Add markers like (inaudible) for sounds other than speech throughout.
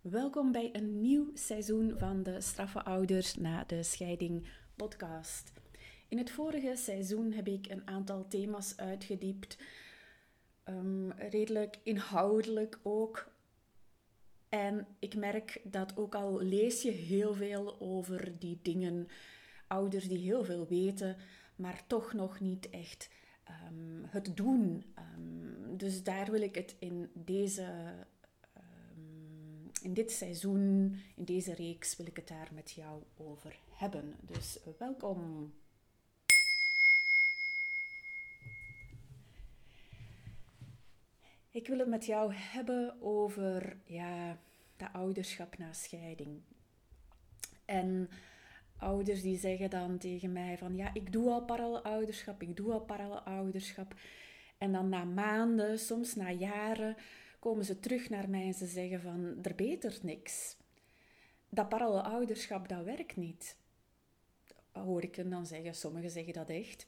Welkom bij een nieuw seizoen van de Straffe Ouders na de Scheiding podcast. In het vorige seizoen heb ik een aantal thema's uitgediept, um, redelijk inhoudelijk ook. En ik merk dat ook al lees je heel veel over die dingen, ouders die heel veel weten, maar toch nog niet echt um, het doen. Um, dus daar wil ik het in deze in dit seizoen, in deze reeks, wil ik het daar met jou over hebben. Dus welkom. Ik wil het met jou hebben over ja, de ouderschap na scheiding. En ouders die zeggen dan tegen mij van ja, ik doe al parallelouderschap, ik doe al parallelouderschap. En dan na maanden, soms na jaren, komen ze terug naar mij en ze zeggen van, er betert niks. Dat ouderschap, dat werkt niet. Hoor ik hen dan zeggen, sommigen zeggen dat echt.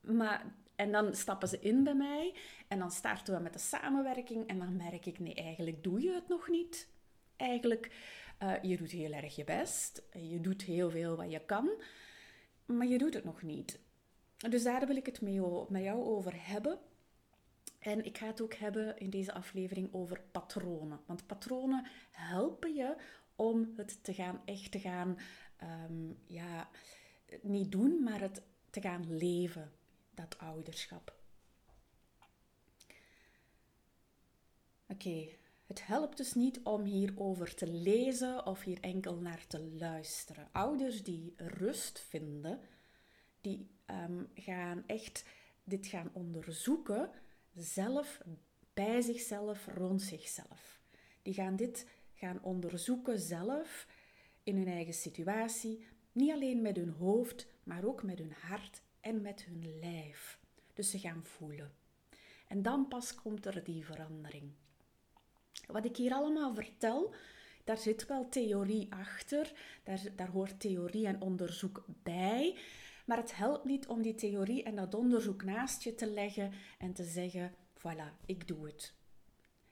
Maar, en dan stappen ze in bij mij en dan starten we met de samenwerking en dan merk ik, nee, eigenlijk doe je het nog niet. Eigenlijk, uh, je doet heel erg je best, je doet heel veel wat je kan, maar je doet het nog niet. Dus daar wil ik het mee, met jou over hebben. En ik ga het ook hebben in deze aflevering over patronen. Want patronen helpen je om het te gaan, echt te gaan, um, ja, niet doen, maar het te gaan leven, dat ouderschap. Oké, het helpt dus niet om hierover te lezen of hier enkel naar te luisteren. Ouders die rust vinden, die ehm, gaan echt dit gaan onderzoeken zelf, bij zichzelf, rond zichzelf. Die gaan dit gaan onderzoeken zelf in hun eigen situatie, niet alleen met hun hoofd, maar ook met hun hart en met hun lijf. Dus ze gaan voelen. En dan pas komt er die verandering. Wat ik hier allemaal vertel, daar zit wel theorie achter, daar, daar hoort theorie en onderzoek bij. Maar het helpt niet om die theorie en dat onderzoek naast je te leggen en te zeggen: voilà, ik doe het.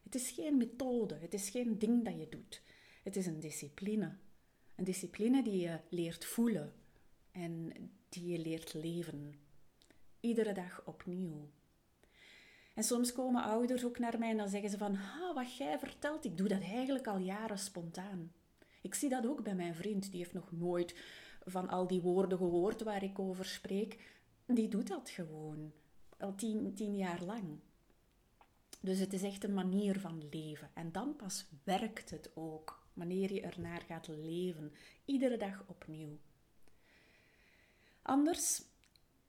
Het is geen methode, het is geen ding dat je doet. Het is een discipline. Een discipline die je leert voelen en die je leert leven. Iedere dag opnieuw. En soms komen ouders ook naar mij en dan zeggen ze van, ah, wat jij vertelt, ik doe dat eigenlijk al jaren spontaan. Ik zie dat ook bij mijn vriend, die heeft nog nooit van al die woorden gehoord waar ik over spreek. Die doet dat gewoon, al tien, tien jaar lang. Dus het is echt een manier van leven. En dan pas werkt het ook, wanneer je ernaar gaat leven, iedere dag opnieuw. Anders,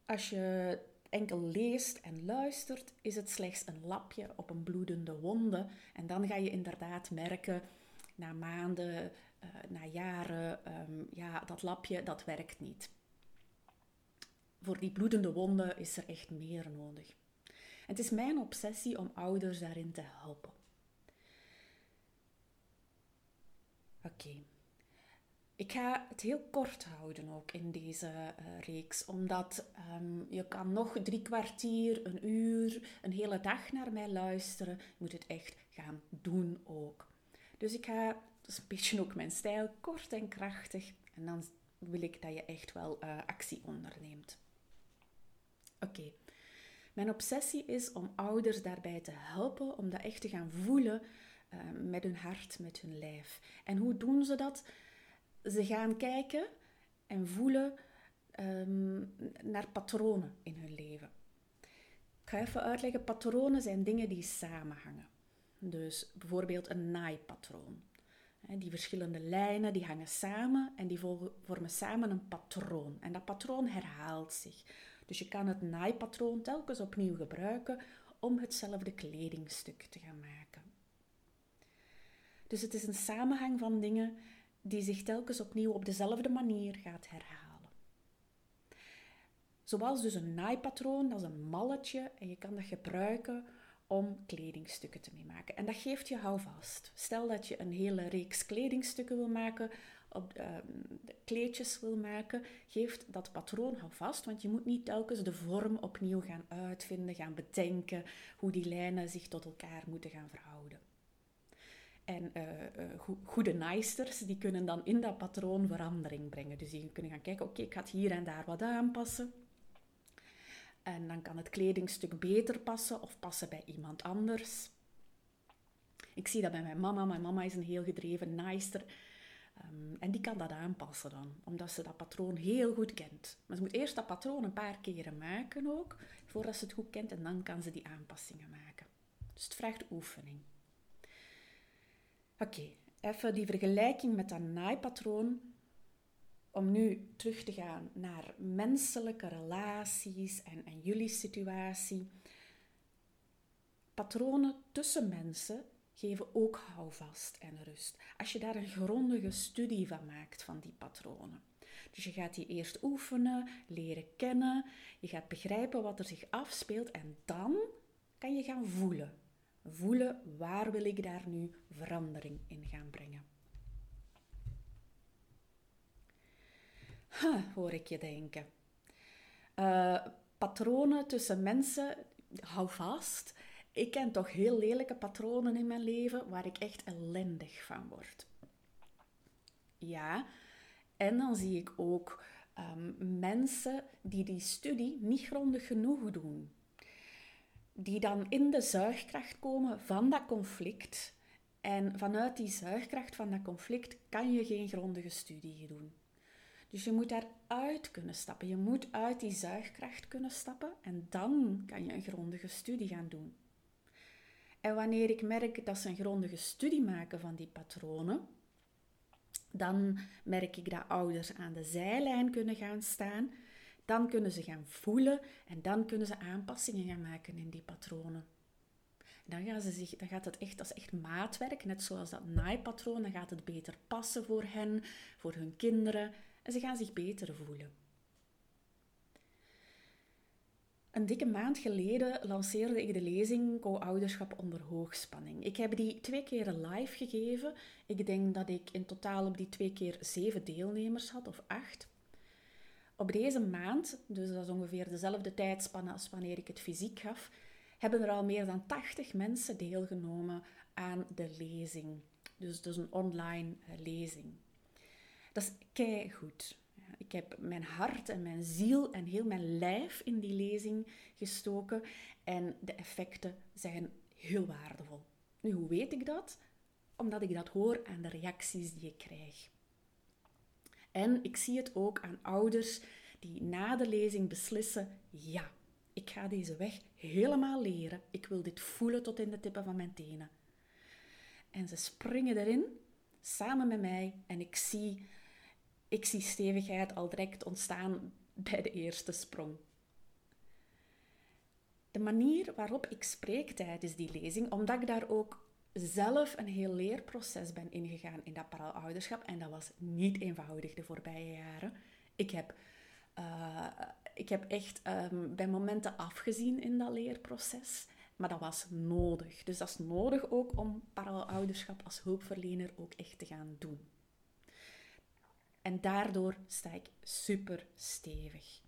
als je enkel leest en luistert, is het slechts een lapje op een bloedende wonde. En dan ga je inderdaad merken, na maanden, na jaren, ehm, ja, dat lapje, dat werkt niet. Voor die bloedende wonden is er echt meer nodig. Het is mijn obsessie om ouders daarin te helpen. Oké. Ik ga het heel kort houden ook in deze uh, reeks, omdat um, je kan nog drie kwartier, een uur, een hele dag naar mij luisteren. Je moet het echt gaan doen ook. Dus ik ga, dat is een beetje ook mijn stijl, kort en krachtig. En dan wil ik dat je echt wel uh, actie onderneemt. Oké. Mijn obsessie is om ouders daarbij te helpen om dat echt te gaan voelen uh, met hun hart, met hun lijf. En hoe doen ze dat? Ze gaan kijken en voelen um, naar patronen in hun leven. Ik ga even uitleggen, patronen zijn dingen die samenhangen. Dus bijvoorbeeld een naaipatroon. Die verschillende lijnen die hangen samen en die vormen samen een patroon. En dat patroon herhaalt zich. Dus je kan het naaipatroon telkens opnieuw gebruiken om hetzelfde kledingstuk te gaan maken. Dus het is een samenhang van dingen die zich telkens opnieuw op dezelfde manier gaat herhalen. Zoals dus een naaipatroon, dat is een malletje en je kan dat gebruiken om kledingstukken te maken. En dat geeft je houvast. Stel dat je een hele reeks kledingstukken wil maken op, ehm, kleedjes wil maken, geeft dat patroon vast, want je moet niet telkens de vorm opnieuw gaan uitvinden, gaan bedenken hoe die lijnen zich tot elkaar moeten gaan verhouden. En uh, goede naaisters, die kunnen dan in dat patroon verandering brengen. Dus die kunnen gaan kijken, oké, ik ga het hier en daar wat aanpassen. En dan kan het kledingstuk beter passen of passen bij iemand anders. Ik zie dat bij mijn mama. Mijn mama is een heel gedreven naaister. Um, en die kan dat aanpassen dan, omdat ze dat patroon heel goed kent. Maar ze moet eerst dat patroon een paar keren maken ook, voordat ze het goed kent. En dan kan ze die aanpassingen maken. Dus het vraagt oefening. Oké, even die vergelijking met dat naaipatroon. Om nu terug te gaan naar menselijke relaties en, en jullie situatie. Patronen tussen mensen geven ook houvast en rust. Als je daar een grondige studie van maakt van die patronen. Dus je gaat die eerst oefenen, leren kennen, je gaat begrijpen wat er zich afspeelt en dan kan je gaan voelen. Voelen waar wil ik daar nu verandering in gaan brengen. Huh, hoor ik je denken. Uh, patronen tussen mensen, hou vast ik ken toch heel lelijke patronen in mijn leven waar ik echt ellendig van word. Ja, en dan zie ik ook um, mensen die die studie niet grondig genoeg doen. Die dan in de zuigkracht komen van dat conflict. En vanuit die zuigkracht van dat conflict kan je geen grondige studie doen. Dus je moet daaruit kunnen stappen. Je moet uit die zuigkracht kunnen stappen en dan kan je een grondige studie gaan doen. En wanneer ik merk dat ze een grondige studie maken van die patronen, dan merk ik dat ouders aan de zijlijn kunnen gaan staan. Dan kunnen ze gaan voelen en dan kunnen ze aanpassingen gaan maken in die patronen. Dan, gaan ze zich, dan gaat het echt als echt maatwerk, net zoals dat naaipatroon. Dan gaat het beter passen voor hen, voor hun kinderen. En ze gaan zich beter voelen. Een dikke maand geleden lanceerde ik de lezing Co-ouderschap onder hoogspanning. Ik heb die twee keer live gegeven. Ik denk dat ik in totaal op die twee keer zeven deelnemers had, of acht. Op deze maand, dus dat is ongeveer dezelfde tijdspanne als wanneer ik het fysiek gaf, hebben er al meer dan 80 mensen deelgenomen aan de lezing. Dus dus een online eh, lezing. Dat is kei goed. Ik heb mijn hart en mijn ziel en heel mijn lijf in die lezing gestoken en de effecten zijn heel waardevol. Nu, hoe weet ik dat? Omdat ik dat hoor aan de reacties die ik krijg. En ik zie het ook aan ouders die na de lezing beslissen: ja, ik ga deze weg helemaal leren. Ik wil dit voelen tot in de tippen van mijn tenen. En ze springen erin samen met mij en ik zie ik zie stevigheid al direct ontstaan bij de eerste sprong. De manier waarop ik spreek tijdens die lezing, omdat ik daar ook zelf een heel leerproces ben ingegaan in dat paraalouderschap, en dat was niet eenvoudig de voorbije jaren. Ik heb, uh, ik heb echt um, bij momenten afgezien in dat leerproces, maar dat was nodig. Dus dat is nodig ook om paraalouderschap als hulpverlener ook echt te gaan doen. En daardoor sta ik super stevig.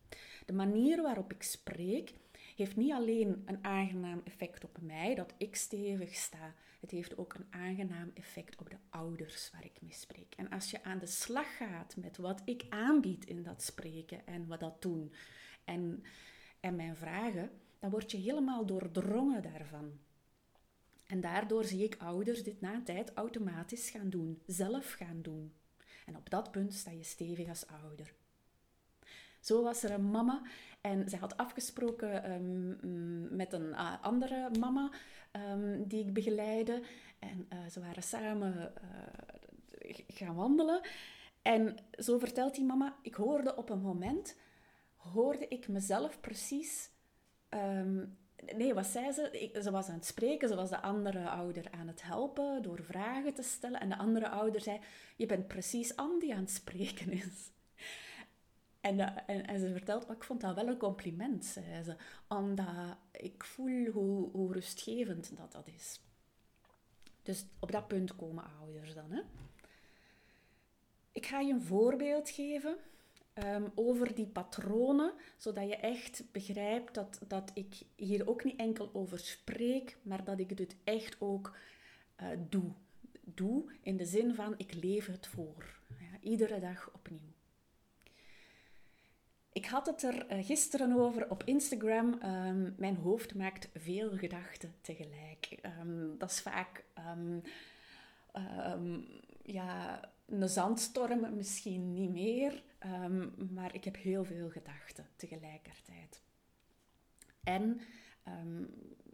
De manier waarop ik spreek heeft niet alleen een aangenaam effect op mij, dat ik stevig sta. Het heeft ook een aangenaam effect op de ouders waar ik mee spreek. En als je aan de slag gaat met wat ik aanbied in dat spreken en wat dat doen en, en mijn vragen, dan word je helemaal doordrongen daarvan. En daardoor zie ik ouders dit na een tijd automatisch gaan doen, zelf gaan doen. En op dat punt sta je stevig als ouder. Zo was er een mama en zij had afgesproken ehm, met een uh, andere mama um, die ik begeleide. En uh, ze waren samen uh, gaan wandelen. En zo vertelt die mama, ik hoorde op een moment, hoorde ik mezelf precies um, Nee, wat zei ze? ze was aan het spreken, ze was de andere ouder aan het helpen door vragen te stellen. En de andere ouder zei, je bent precies Andy die aan het spreken is. En, eh, en, en, ze vertelt, maar ik vond dat wel een compliment, zei ze. Omdat ik voel hoe, hoe rustgevend dat dat is. Dus op dat punt komen ouders dan. Hè? Ik ga je een voorbeeld geven Ehm, over die patronen, zodat je echt begrijpt dat, dat ik hier ook niet enkel over spreek, maar dat ik het echt ook uh, doe. doe in de zin van ik leef het voor. Ja, iedere dag opnieuw. Ik had het er eh, gisteren over op Instagram. Um, mijn hoofd maakt veel gedachten tegelijk. Um, dat is vaak ja, een zandstorm, misschien niet meer. maar ik heb heel veel gedachten tegelijkertijd. En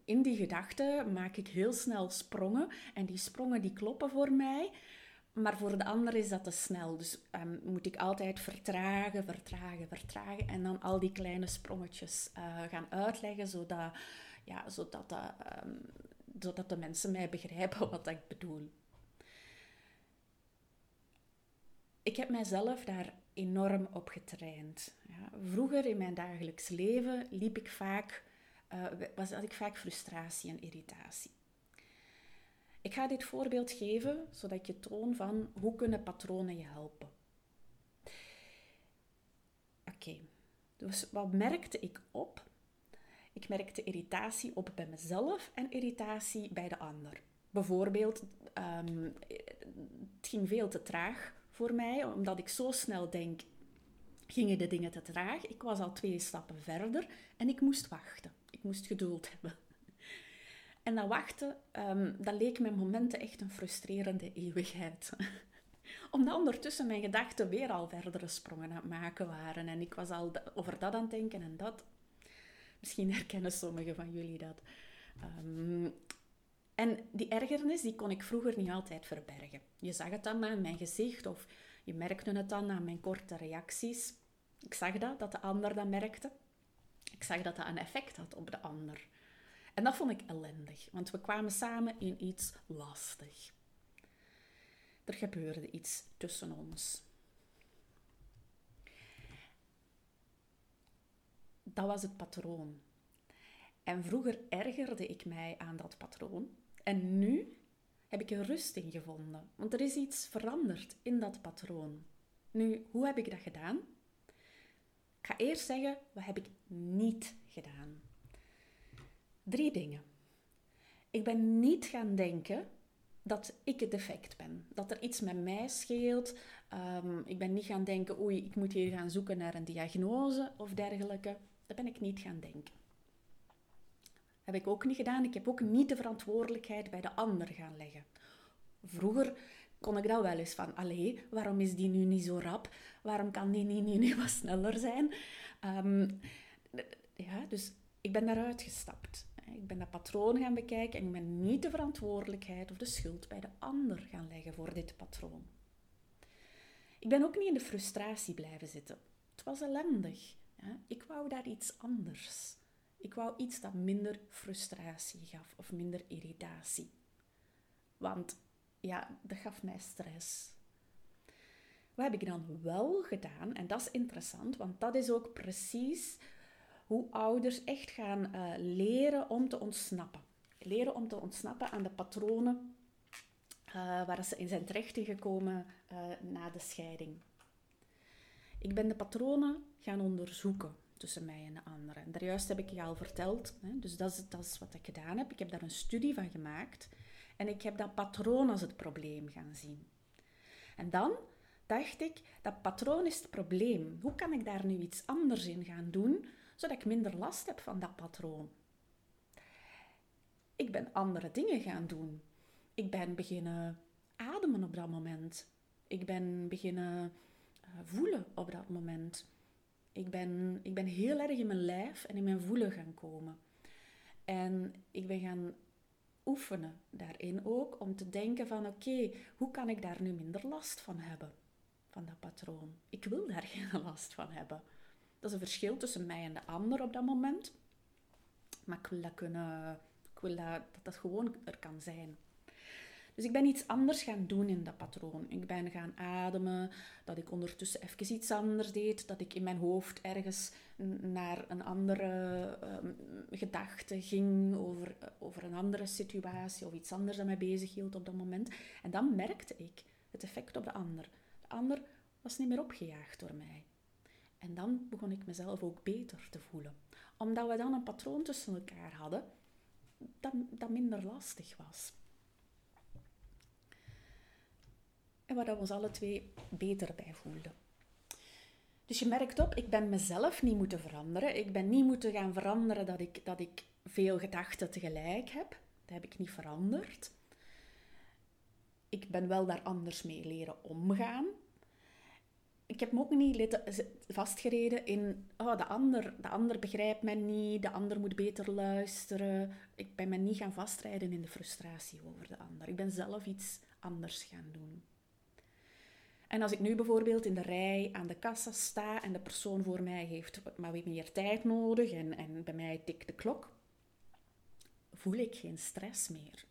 in die gedachten maak ik heel snel sprongen. En die sprongen die kloppen voor mij. Maar voor de ander is dat te snel. Dus um, moet ik altijd vertragen, vertragen, vertragen. En dan al die kleine sprongetjes uh, gaan uitleggen, zodat, ja, zodat, um, zodat de mensen mij begrijpen wat ik bedoel. Ik heb mijzelf daar enorm op getraind. Ja, vroeger in mijn dagelijks leven liep ik vaak, uh, was, had ik vaak frustratie en irritatie. Ik ga dit voorbeeld geven zodat je toon van hoe kunnen patronen je helpen. Oké, dus wat merkte ik op? Ik merkte irritatie op bij mezelf en irritatie bij de ander. Bijvoorbeeld, um, het ging veel te traag voor mij, omdat ik zo snel denk, gingen de dingen te traag. Ik was al twee stappen verder en ik moest wachten. Ik moest geduld (laughs) hebben. En dat wachten, um, dat leek mijn momenten echt een frustrerende eeuwigheid. (laughs) Omdat ondertussen mijn gedachten weer al verdere sprongen aan het maken waren. En ik was al over dat aan het denken en dat. Misschien herkennen sommigen van jullie dat. Um, en die ergernis die kon ik vroeger niet altijd verbergen. Je zag het dan aan mijn gezicht of je merkte het dan aan mijn korte reacties. Ik zag dat, dat de ander dat merkte. Ik zag dat dat een effect had op de ander. En dat vond ik ellendig, want we kwamen samen in iets lastig. Er gebeurde iets tussen ons. Dat was het patroon. En vroeger ergerde ik mij aan dat patroon. En nu heb ik er rust in gevonden, want er is iets veranderd in dat patroon. Nu, hoe heb ik dat gedaan? Ik ga eerst zeggen, wat heb ik niet gedaan? Drie dingen. Ik ben niet gaan denken dat ik het defect ben. Dat er iets met mij scheelt. Um, ik ben niet gaan denken, oei, ik moet hier gaan zoeken naar een diagnose of dergelijke. Dat ben ik niet gaan denken. Heb ik ook niet gedaan. Ik heb ook niet de verantwoordelijkheid bij de ander gaan leggen. Vroeger kon ik dat wel eens van, allee, waarom is die nu niet zo rap? Waarom kan die niet nu, nu wat sneller zijn? Um, ja, dus ik ben daaruit gestapt. Ik ben dat patroon gaan bekijken en ik ben niet de verantwoordelijkheid of de schuld bij de ander gaan leggen voor dit patroon. Ik ben ook niet in de frustratie blijven zitten. Het was ellendig. Ik wou daar iets anders. Ik wou iets dat minder frustratie gaf of minder irritatie. Want ja, dat gaf mij stress. Wat heb ik dan wel gedaan? En dat is interessant, want dat is ook precies hoe ouders echt gaan uh, leren om te ontsnappen. Leren om te ontsnappen aan de patronen uh, waar ze in zijn terechtgekomen uh, na de scheiding. Ik ben de patronen gaan onderzoeken tussen mij en de anderen. En daar juist heb ik je al verteld. Hè? Dus dat is, dat is wat ik gedaan heb. Ik heb daar een studie van gemaakt. En ik heb dat patroon als het probleem gaan zien. En dan dacht ik, dat patroon is het probleem. Hoe kan ik daar nu iets anders in gaan doen, zodat ik minder last heb van dat patroon. Ik ben andere dingen gaan doen. Ik ben beginnen ademen op dat moment. Ik ben beginnen uh, voelen op dat moment. Ik ben, ik ben heel erg in mijn lijf en in mijn voelen gaan komen. En ik ben gaan oefenen daarin ook om te denken van oké, hoe kan ik daar nu minder last van hebben? Van dat patroon. Ik wil daar (laughs) geen last van hebben. Dat is een verschil tussen mij en de ander op dat moment. Maar ik wil dat kunnen, ik wil dat, dat dat gewoon er kan zijn. Dus ik ben iets anders gaan doen in dat patroon. Ik ben gaan ademen, dat ik ondertussen even iets anders deed, dat ik in mijn hoofd ergens naar een andere um, gedachte ging over, over een andere situatie of iets anders dat mij bezig hield op dat moment. En dan merkte ik het effect op de ander. De ander was niet meer opgejaagd door mij. En dan begon ik mezelf ook beter te voelen. Omdat we dan een patroon tussen elkaar hadden dat, dat minder lastig was. En waar we ons alle twee beter bij voelden. Dus je merkt op, ik ben mezelf niet moeten veranderen. Ik ben niet moeten gaan veranderen dat ik, dat ik veel gedachten tegelijk heb. Dat heb ik niet veranderd. Ik ben wel daar anders mee leren omgaan. Ik heb me ook niet vastgereden in, oh, de ander, de ander begrijpt mij niet, de ander moet beter luisteren. Ik ben me niet gaan vastrijden in de frustratie over de ander. Ik ben zelf iets anders gaan doen. En als ik nu bijvoorbeeld in de rij aan de kassa sta en de persoon voor mij heeft maar weer meer tijd nodig en, en bij mij tikt de klok, voel ik geen stress meer.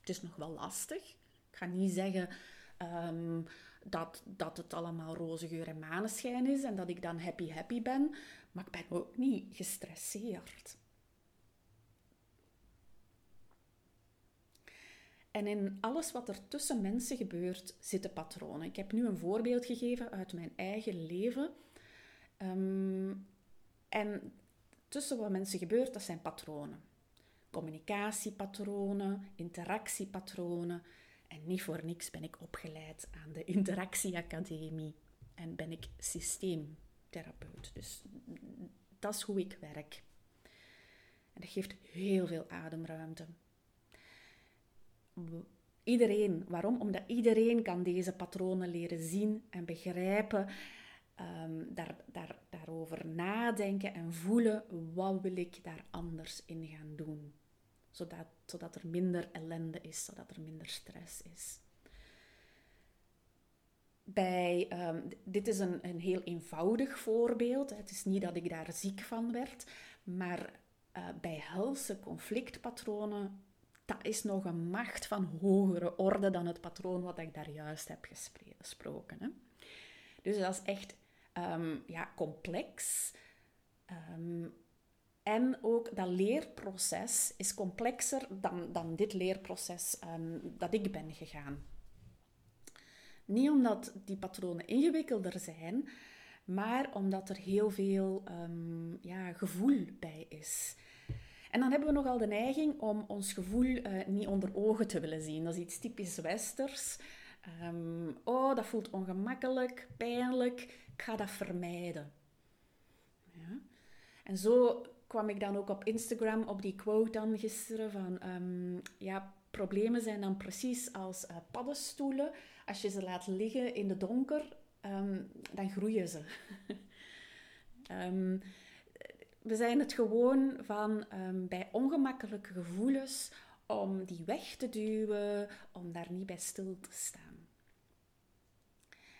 Het is nog wel lastig. Ik ga niet zeggen ehm, dat, dat het allemaal roze geur en maneschijn is en dat ik dan happy happy ben, maar ik ben ook niet gestresseerd. En in alles wat er tussen mensen gebeurt, zitten patronen. Ik heb nu een voorbeeld gegeven uit mijn eigen leven. Ehm, en tussen wat mensen gebeurt, dat zijn patronen. Communicatiepatronen, interactiepatronen. En niet voor niks ben ik opgeleid aan de Interactieacademie en ben ik systeemtherapeut. Dus dat is hoe ik werk. En dat geeft heel veel ademruimte iedereen. Waarom? Omdat iedereen kan deze patronen leren zien en begrijpen. Um, daar, daar, daarover nadenken en voelen. Wat wil ik daar anders in gaan doen? Zodat, zodat er minder ellende is, zodat er minder stress is. Bij, ehm, dit is een, een heel eenvoudig voorbeeld. Het is niet dat ik daar ziek van werd, maar uh, bij helse conflictpatronen is nog een macht van hogere orde dan het patroon wat ik daar juist heb gesproken. Hè. Dus dat is echt ehm, ja, complex. Ehm, en ook dat leerproces is complexer dan, dan dit leerproces um, dat ik ben gegaan. Niet omdat die patronen ingewikkelder zijn, maar omdat er heel veel ja, gevoel bij is. En dan hebben we nogal de neiging om ons gevoel uh, niet onder ogen te willen zien. Dat is iets typisch westers. Um, oh, dat voelt ongemakkelijk, pijnlijk. Ik ga dat vermijden. Ja. En zo kwam ik dan ook op Instagram op die quote dan gisteren van... Um, ja, problemen zijn dan precies als uh, paddenstoelen. Als je ze laat liggen in de donker, um, dan groeien ze. um, (laughs) we zijn het gewoon van um, bij ongemakkelijke gevoelens om die weg te duwen, om daar niet bij stil te staan.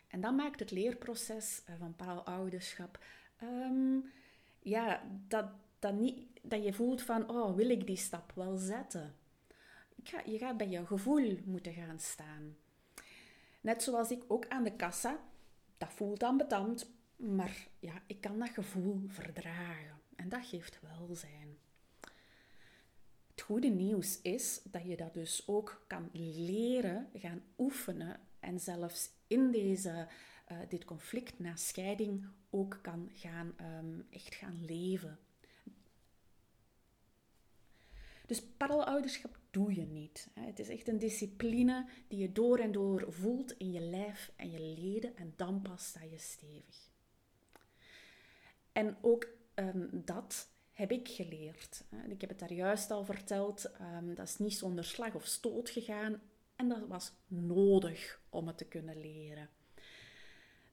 En dat maakt het leerproces uh, van paalouderschap um, ja, dat, dat, niet, dat je voelt van, oh, wil ik die stap wel zetten? Ga, je gaat bij je gevoel moeten gaan staan. Net zoals ik ook aan de kassa, dat voelt ambetant, maar ja, ik kan dat gevoel verdragen. En dat geeft welzijn. Het goede nieuws is dat je dat dus ook kan leren, gaan oefenen en zelfs in deze, uh, dit conflict na scheiding ook kan gaan, um, echt gaan leven. Dus parallelouderschap doe je niet. Het is echt een discipline die je door en door voelt in je lijf en je leden en dan pas sta je stevig. En ook um, dat heb ik geleerd. Ik heb het daar juist al verteld. Um, dat is niet zonder slag of stoot gegaan. En dat was nodig om het te kunnen leren.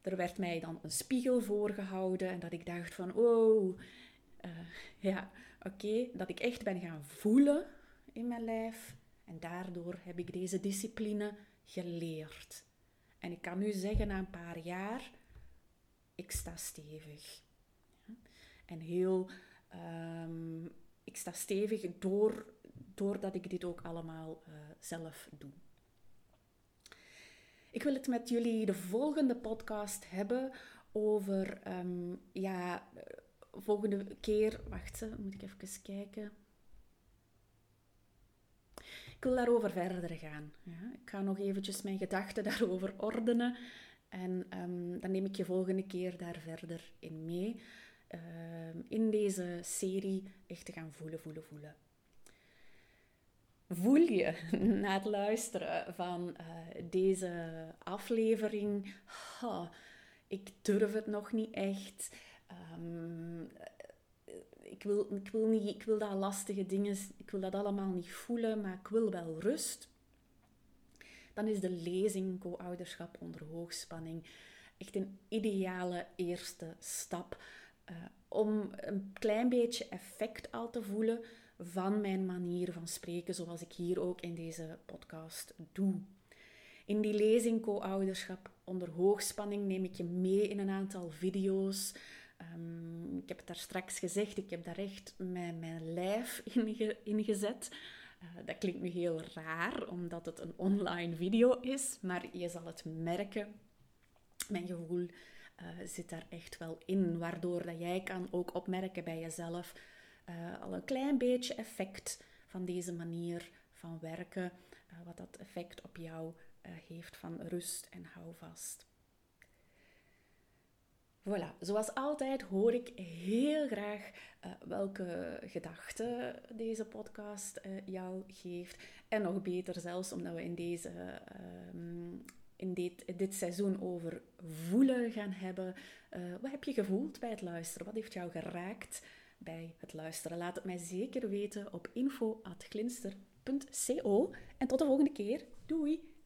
Er werd mij dan een spiegel voorgehouden en dat ik dacht van, oh, uh, ja, oké, dat ik echt ben gaan voelen in mijn lijf. En daardoor heb ik deze discipline geleerd. En ik kan nu zeggen, na een paar jaar, ik sta stevig. En heel, um, ik sta stevig door, doordat ik dit ook allemaal uh, zelf doe. Ik wil het met jullie de volgende podcast hebben over, um, ja, volgende keer, wacht, moet ik even kijken. Ik wil daarover verder gaan. Ja. Ik ga nog eventjes mijn gedachten daarover ordenen. En um, dan neem ik je volgende keer daar verder in mee. Ehm, in deze serie echt te gaan voelen, voelen, voelen. voel je (laughs) na het luisteren van uh, deze aflevering, ik durf het nog niet echt. Um, ik, wil, ik, wil niet, ik wil dat lastige dingen, ik wil dat allemaal niet voelen, maar ik wil wel rust. Dan is de lezing co-ouderschap onder hoogspanning echt een ideale eerste stap uh, om een klein beetje effect al te voelen van mijn manier van spreken, zoals ik hier ook in deze podcast doe. In die lezing Co-ouderschap onder hoogspanning neem ik je mee in een aantal video's. Um, ik heb het daar straks gezegd, ik heb daar echt mijn, mijn lijf (laughs) in, gezet. Uh, dat klinkt nu heel raar, omdat het een online video is, maar je zal het merken. Mijn gevoel uh, zit daar echt wel in, waardoor dat jij kan ook opmerken bij jezelf uh, al een klein beetje effect van deze manier van werken, uh, wat dat effect op jou heeft van rust en houvast. Voilà, zoals altijd hoor ik heel graag welke gedachten deze podcast jou geeft. En nog beter zelfs omdat we in, deze, uh, in dit, dit seizoen over voelen gaan hebben. wat heb je gevoeld bij het luisteren? Wat heeft jou geraakt bij het luisteren? Laat het mij zeker weten op info.glinster.co. En tot de volgende keer. Doei!